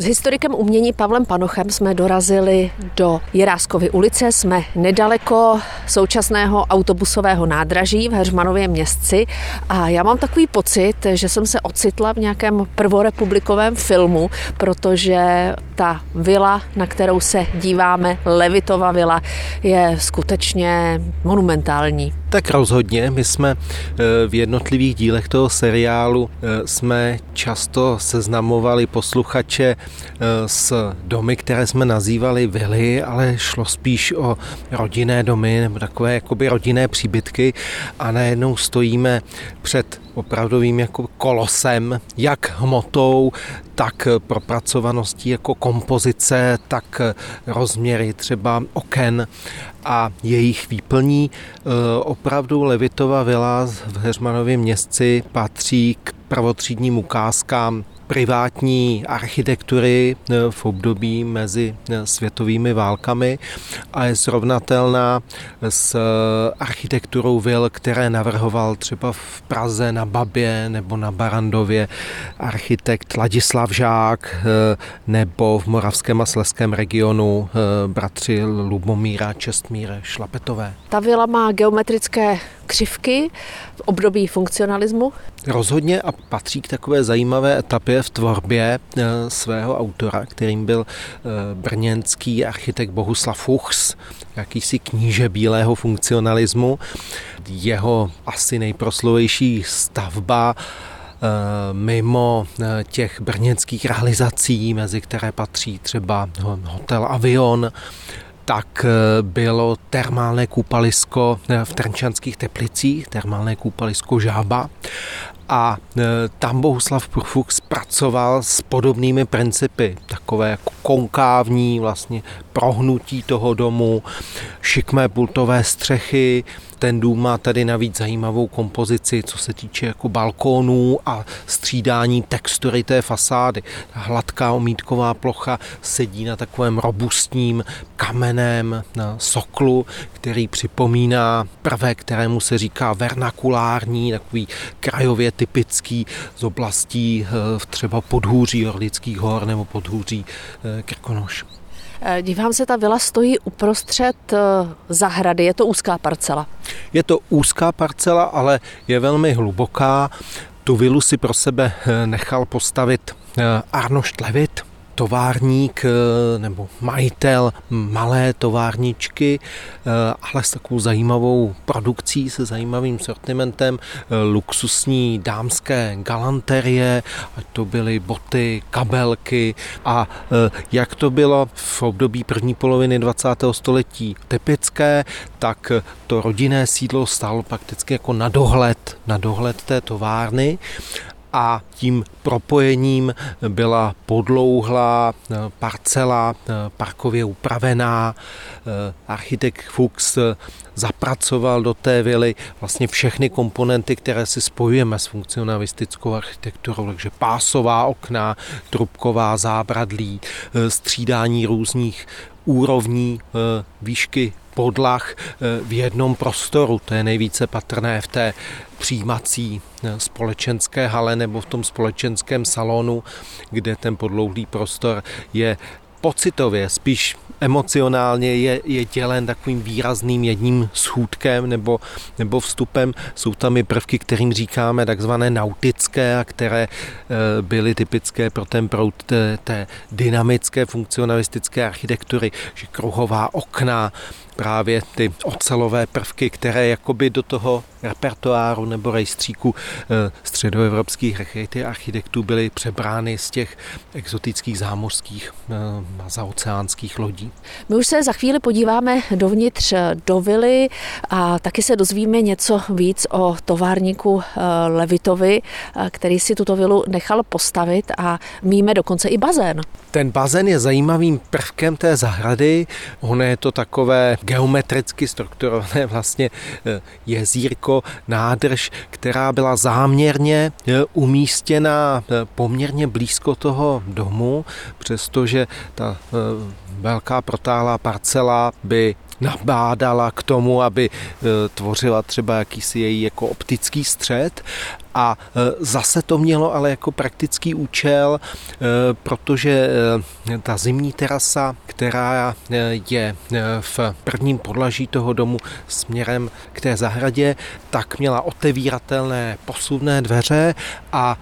S historikem umění Pavlem Panochem jsme dorazili do Jiráskovy ulice, jsme nedaleko současného autobusového nádraží v Heřmanově městci. A já mám takový pocit, že jsem se ocitla v nějakém prvorepublikovém filmu, protože ta vila, na kterou se díváme, Levitova vila, je skutečně monumentální. Tak rozhodně, my jsme eh, v jednotlivých dílech toho seriálu eh, jsme často seznamovali posluchače s domy, které jsme nazývali vily, ale šlo spíš o rodinné domy nebo takové jakoby rodinné příbytky a najednou stojíme před opravdovým jako kolosem, jak hmotou, tak propracovaností jako kompozice, tak rozměry třeba oken a jejich výplní. E, opravdu Levitova vila v Heřmanově městci patří k prvotřídním ukázkám privátní architektury eh, v období mezi eh, světovými válkami a je srovnatelná s eh, architekturou vil, které navrhoval třeba v Praze na Babě nebo na Barandově architekt Ladislav Žák nebo v Moravském a Sleském regionu bratři Lubomíra Čestmíre Šlapetové. Ta vila má geometrické křivky v období funkcionalismu? Rozhodně a patří k takové zajímavé etapě v tvorbě eh, svého autora, kterým byl eh, brněnský architekt Bohuslav Fuchs, jakýsi kníže bílého funkcionalismu. Jeho asi nejproslovější stavba eh, mimo těch brněnských realizací, mezi které patří třeba hotel Avion, tak eh, bylo termálné koupalisko eh, v Trnčanských teplicích, termálné koupalisko Žába. A e, tam Bohuslav Fuchs pracoval s podobnými principy, takové jako konkávní vlastně prohnutí toho domu, šikmé pultové střechy, ten dům má tady navíc zajímavou kompozici, co se týče jako balkónů a střídání textury té fasády. Ta hladká omítková plocha sedí na takovém robustním kameném na soklu, který připomíná prvek, kterému se říká vernakulární, takový krajově typický z oblastí eh, třeba podhůří Orlických hor nebo podhůří eh, Krkonoš. Eh, dívám se, ta vila stojí uprostřed zahrady, je to úzká parcela. Je to úzká parcela, ale je velmi hluboká. Tu vilu si pro sebe nechal postavit Arnošt Levit, továrník eh, nebo majitel malé továrničky, eh, ale s takovou zajímavou produkcí, se zajímavým sortimentem eh, luxusní dámské galanterie, ať to byly boty, kabelky a jak to bylo v období první poloviny 20. století typické, tak to rodinné sídlo stálo prakticky jako na dohled, na dohled té továrny a tím propojením byla podlouhlá eh, parcela, eh, parkově upravená. Eh, architekt Fuchs zapracoval do té vily vlastně všechny komponenty, které si spojujeme s funkcionalistickou architekturou, takže pásová okna, trubková zábradlí, střídání různých úrovní výšky podlah v jednom prostoru. To je nejvíce patrné v té přijímací eh, společenské hale nebo v tom společenském salonu, kde ten podlouhlý prostor je pocitově, spíš emocionálně je, je dělen takovým výrazným jedním schůdkem nebo, nebo vstupem. Jsou tam i prvky, kterým říkáme takzvané nautické a které e, byly typické pro ten proud té, té dynamické funkcionalistické architektury, že kruhová okna, právě ty ocelové prvky, které jakoby do toho repertoáru nebo rejstříku eh, středoevropských architektů byly přebrány z těch exotických zámořských eh, zaoceánských lodí. My už se za chvíli podíváme dovnitř do vily a taky se dozvíme něco víc o továrníku eh, Levitovi, který si tuto vilu nechal postavit a míme dokonce i bazén. Ten bazén je zajímavým prvkem té zahrady. Ono je to takové geometricky strukturované vlastně eh, jezírko, nádrž, která byla záměrně eh, umístěna eh, poměrně blízko toho domu, přestože ta velká protálá parcela by nabádala k tomu, aby tvořila třeba jakýsi její jako optický střed. A zase to mělo ale jako praktický účel, protože ta zimní terasa, která je v prvním podlaží toho domu směrem k té zahradě, tak měla otevíratelné posuvné dveře a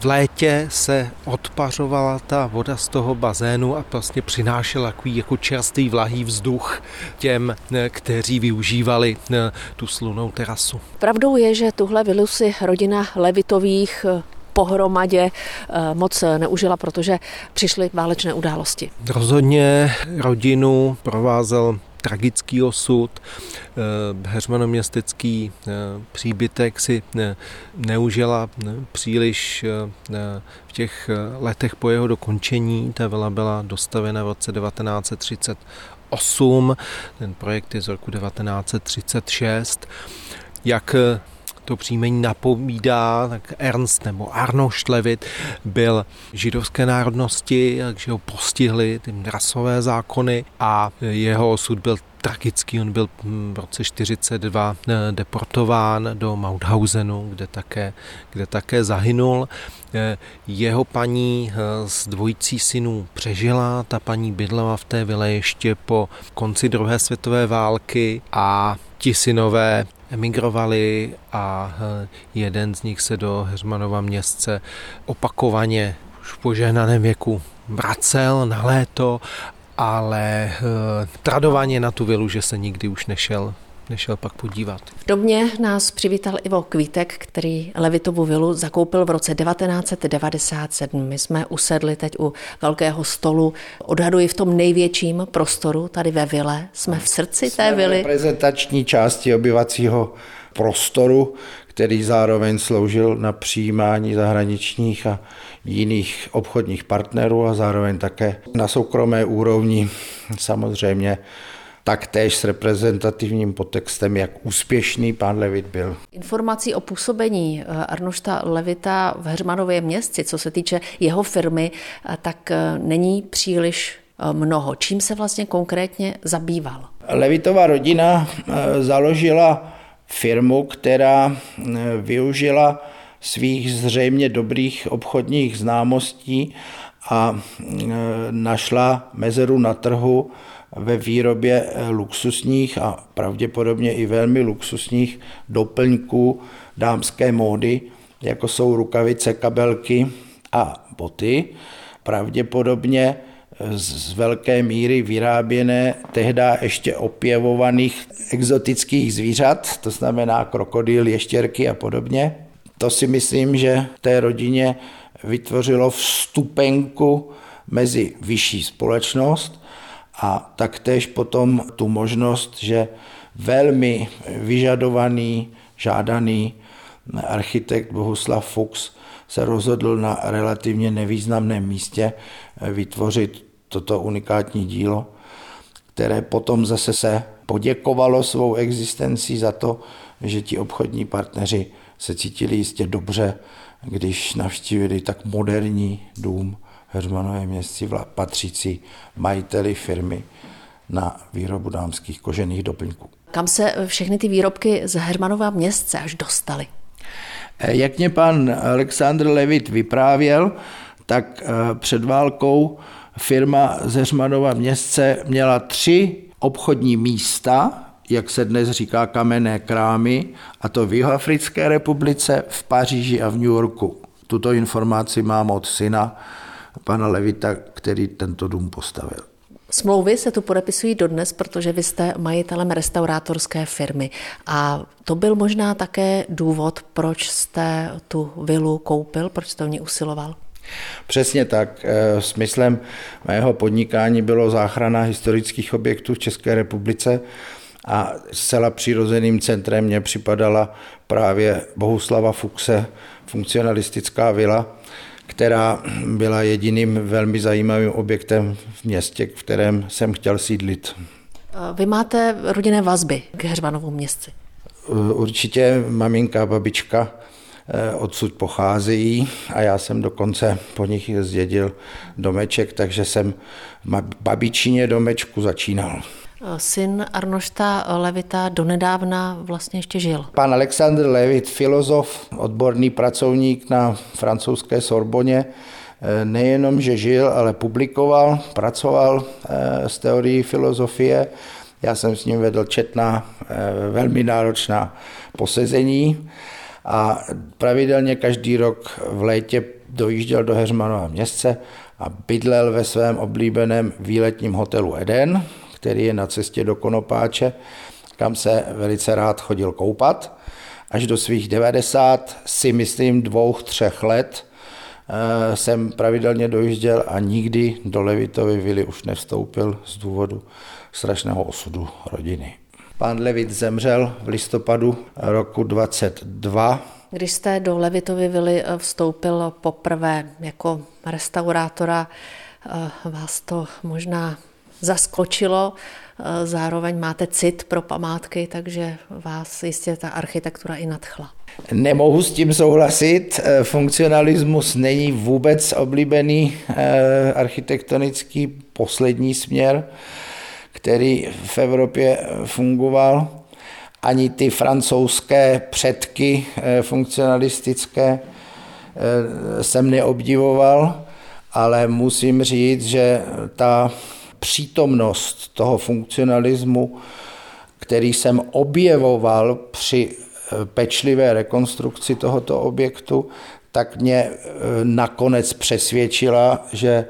v létě se odpařovala ta voda z toho bazénu a vlastně přinášela takový jako čerstvý vlahý vzduch těm, kteří využívali eh, tu slunou terasu. Pravdou je, že tuhle vilu si rodina Levitových eh, pohromadě eh, moc neužila, protože přišly válečné události. Rozhodně rodinu provázel tragický osud. Eh, Heřmanoměstecký eh, příbytek si eh, neužila příliš v těch letech po jeho dokončení. Ta vila byla dostavena v roce 1938, ten projekt je z roku 1936. Jak to příjmení napovídá, tak Ernst nebo Arno Štlevit byl židovské národnosti, takže ho postihly ty rasové zákony a jeho osud byl tragický. On byl v roce 42 eh, deportován do Mauthausenu, kde také, kde také zahynul. Eh, jeho paní z eh, dvojicí synů přežila, ta paní bydlela v té vile ještě po konci druhé světové války a ti synové emigrovali a eh, jeden z nich se do Heřmanova městce opakovaně už v požehnaném věku vracel na léto, ale eh, tradovaně na tu vilu, že se nikdy už nešel nešel pak podívat. V domě nás přivítal Ivo Kvítek, který Levitovu vilu zakoupil v roce 1997. My jsme usedli teď u velkého stolu, odhaduji v tom největším prostoru, tady ve vile. Jsme v srdci jsme té vily. reprezentační části obyvacího prostoru, který zároveň sloužil na přijímání zahraničních a jiných obchodních partnerů a zároveň také na soukromé úrovni samozřejmě taktéž s reprezentativním podtextem, jak úspěšný pán Levit byl. Informací o působení eh, Arnošta Levita v Heřmanově městci, co se týče jeho firmy, eh, tak eh, není příliš mnoho. Čím se vlastně konkrétně zabýval? Levitová rodina založila firmu, která využila svých zřejmě dobrých obchodních známostí a našla mezeru na trhu ve výrobě eh, luxusních a pravděpodobně i velmi luxusních doplňků dámské módy, jako jsou rukavice, kabelky a boty. Pravděpodobně eh, z velké míry vyráběné tehdy ještě opěvovaných exotických zvířat, to znamená krokodýl, ještěrky a podobně. To si myslím, že té rodině vytvořilo vstupenku mezi vyšší společnost a taktéž potom tu možnost, že velmi vyžadovaný, žádaný architekt Bohuslav Fuchs se rozhodl na relativně nevýznamném místě vytvořit toto unikátní dílo, které potom zase se poděkovalo svou existencí za to, že ti obchodní partneři se cítili jistě dobře, když navštívili tak moderní dům Heřmanové městci patřící majiteli firmy na výrobu dámských kožených doplňků. Kam se všechny ty výrobky z Hermanova městce až dostaly? Eh, jak mě pan Aleksandr Levit vyprávěl, tak eh, před válkou firma z Heřmanova městce měla tři obchodní místa, jak se dnes říká kamenné krámy, a to v Jihoafrické republice, v Paříži a v New Yorku. Tuto informaci mám od syna, pana Levita, který tento dům postavil. Smlouvy se tu podepisují dodnes, protože vy jste majitelem restaurátorské firmy. A to byl možná také důvod, proč jste tu vilu koupil, proč jste o ní usiloval? Přesně tak. Eh, smyslem mého podnikání bylo záchrana historických objektů v České republice a zcela přirozeným centrem mě připadala právě Bohuslava Fuxe, funkcionalistická vila, která byla jediným velmi zajímavým objektem v městě, v kterém jsem chtěl sídlit. Vy máte rodinné vazby k Heřmanovu městci? Určitě maminka a babička eh, odsud pocházejí a já jsem dokonce po nich zdědil domeček, takže jsem v babičině domečku začínal. Syn Arnošta Levita donedávna vlastně ještě žil. Pan Alexander Levit, filozof, odborný pracovník na francouzské Sorboně, nejenom, že žil, ale publikoval, pracoval s teorií filozofie. Já jsem s ním vedl četná, velmi náročná posezení a pravidelně každý rok v létě dojížděl do Heřmanova městce a bydlel ve svém oblíbeném výletním hotelu Eden, který je na cestě do Konopáče, kam se velice rád chodil koupat. Až do svých 90, si myslím dvou, třech let, eh, jsem pravidelně dojížděl a nikdy do Levitovy vily už nevstoupil z důvodu strašného osudu rodiny. Pán Levit zemřel v listopadu roku 22. Když jste do Levitovy vily eh, vstoupil poprvé jako restaurátora, eh, vás to možná zaskočilo, eh, zároveň máte cit pro památky, takže vás jistě ta architektura i nadchla. Nemohu s tím souhlasit. Funkcionalismus není vůbec oblíbený architektonický poslední směr který v Evropě fungoval, ani ty francouzské předky eh, funkcionalistické eh, jsem neobdivoval, ale musím říct, že ta přítomnost toho funkcionalismu, který jsem objevoval při eh, pečlivé rekonstrukci tohoto objektu, tak mě nakonec přesvědčila, že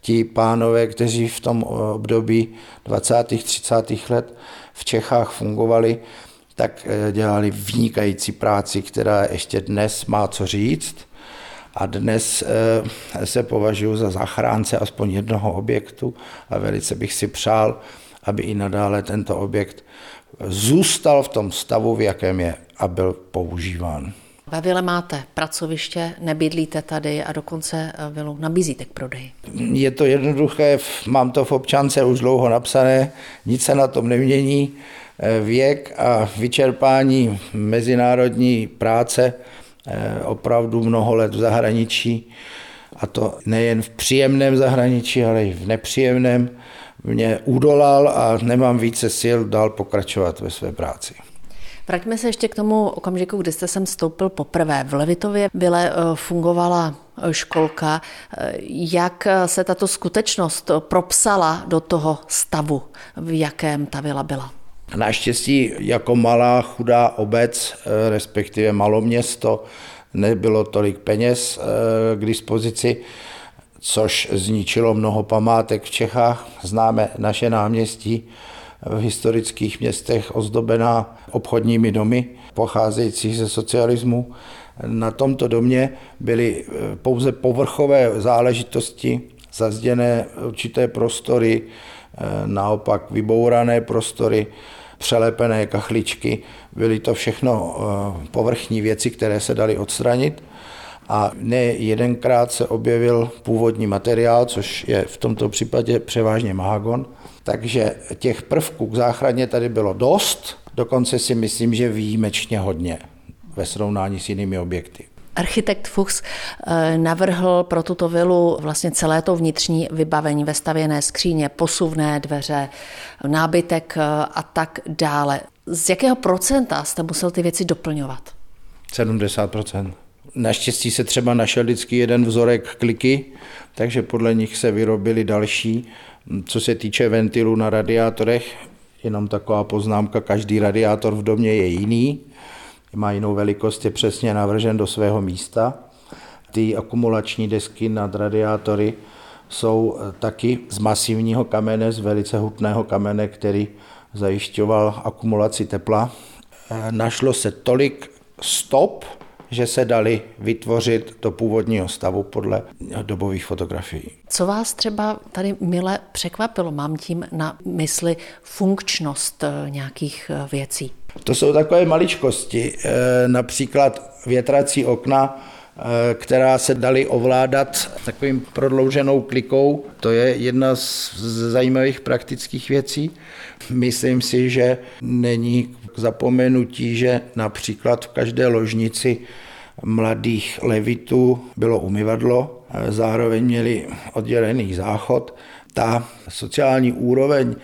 ti pánové, kteří v tom období 20. 30. let v Čechách fungovali, tak eh, dělali vynikající práci, která ještě dnes má co říct. A dnes eh, se považuji za zachránce aspoň jednoho objektu a velice bych si přál, aby i nadále tento objekt zůstal v tom stavu, v jakém je a byl používán. Ve vile máte pracoviště, nebydlíte tady a dokonce eh, vilu nabízíte k prodeji. Je to jednoduché, mám to v občance už dlouho napsané, nic se na tom nemění. Eh, věk a vyčerpání mezinárodní práce opravdu mnoho let v zahraničí, a to nejen v příjemném zahraničí, ale i v nepříjemném, mě udolal a nemám více sil dál pokračovat ve své práci. Vraťme se ještě k tomu okamžiku, kdy jste sem vstoupil poprvé. V Levitově byle eh, fungovala eh, školka. Eh, jak se tato skutečnost propsala do toho stavu, v jakém ta vila byla? Naštěstí jako malá chudá obec, respektive maloměsto, nebylo tolik peněz k dispozici, což zničilo mnoho památek v Čechách. Známe naše náměstí, v historických městech ozdobená obchodními domy, pocházející ze socialismu. Na tomto domě byly eh, pouze povrchové záležitosti, zazděné určité prostory, eh, naopak vybourané prostory, přelepené kachličky. Byly to všechno eh, povrchní věci, které se daly odstranit. A ne jedenkrát se objevil původní materiál, což je v tomto případě převážně mahagon, takže těch prvků k záchraně tady bylo dost, dokonce si myslím, že výjimečně hodně ve srovnání s jinými objekty. Architekt Fuchs eh, navrhl pro tuto vilu vlastně celé to vnitřní vybavení, vestavěné skříně, posuvné dveře, nábytek eh, a tak dále. Z jakého procenta jste musel ty věci doplňovat? 70% Naštěstí se třeba našel vždycky jeden vzorek kliky, takže podle nich se vyrobili další. Co se týče ventilů na radiátorech, jenom taková poznámka, každý radiátor v domě je jiný, má jinou velikost, je přesně navržen do svého místa. Ty akumulační desky nad radiátory jsou taky z masivního kamene, z velice hutného kamene, který zajišťoval akumulaci tepla. Našlo se tolik stop, že se dali vytvořit do původního stavu podle dobových fotografií. Co vás třeba tady mile překvapilo? Mám tím na mysli funkčnost eh, nějakých eh, věcí. To jsou takové maličkosti, eh, například větrací okna, která se daly ovládat takovým prodlouženou klikou. To je jedna z zajímavých praktických věcí. Myslím si, že není k zapomenutí, že například v každé ložnici mladých levitů bylo umyvadlo, zároveň měli oddělený záchod. Ta sociální úroveň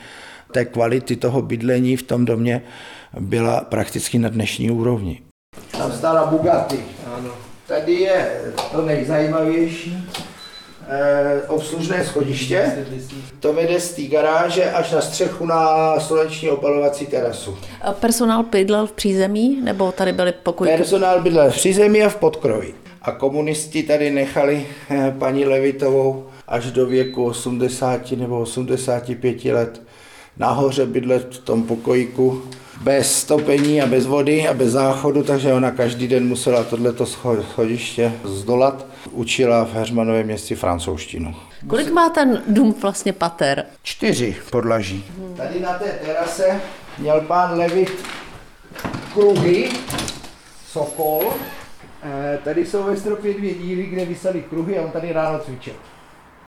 té kvality toho bydlení v tom domě byla prakticky na dnešní úrovni. Tam stála Bugatti. Ano. Tady je to nejzajímavější eh, obslužné schodiště. To vede z té garáže až na střechu na sluneční opalovací terasu. A personál bydlel v přízemí, nebo tady byly pokoje? Personál bydlel v přízemí a v podkroji. A komunisti tady nechali eh, paní Levitovou až do věku 80 nebo 85 let nahoře bydlet v tom pokojíku bez stopení a bez vody a bez záchodu, takže ona každý den musela tohleto schodiště zdolat. Učila v Heřmanovém městě francouzštinu. Kolik má ten dům vlastně pater? Čtyři podlaží. Tady na té terase měl pán Levit kruhy, Sokol. Eh, tady jsou ve stropě dvě díry, kde vysely kruhy a on tady ráno cvičil.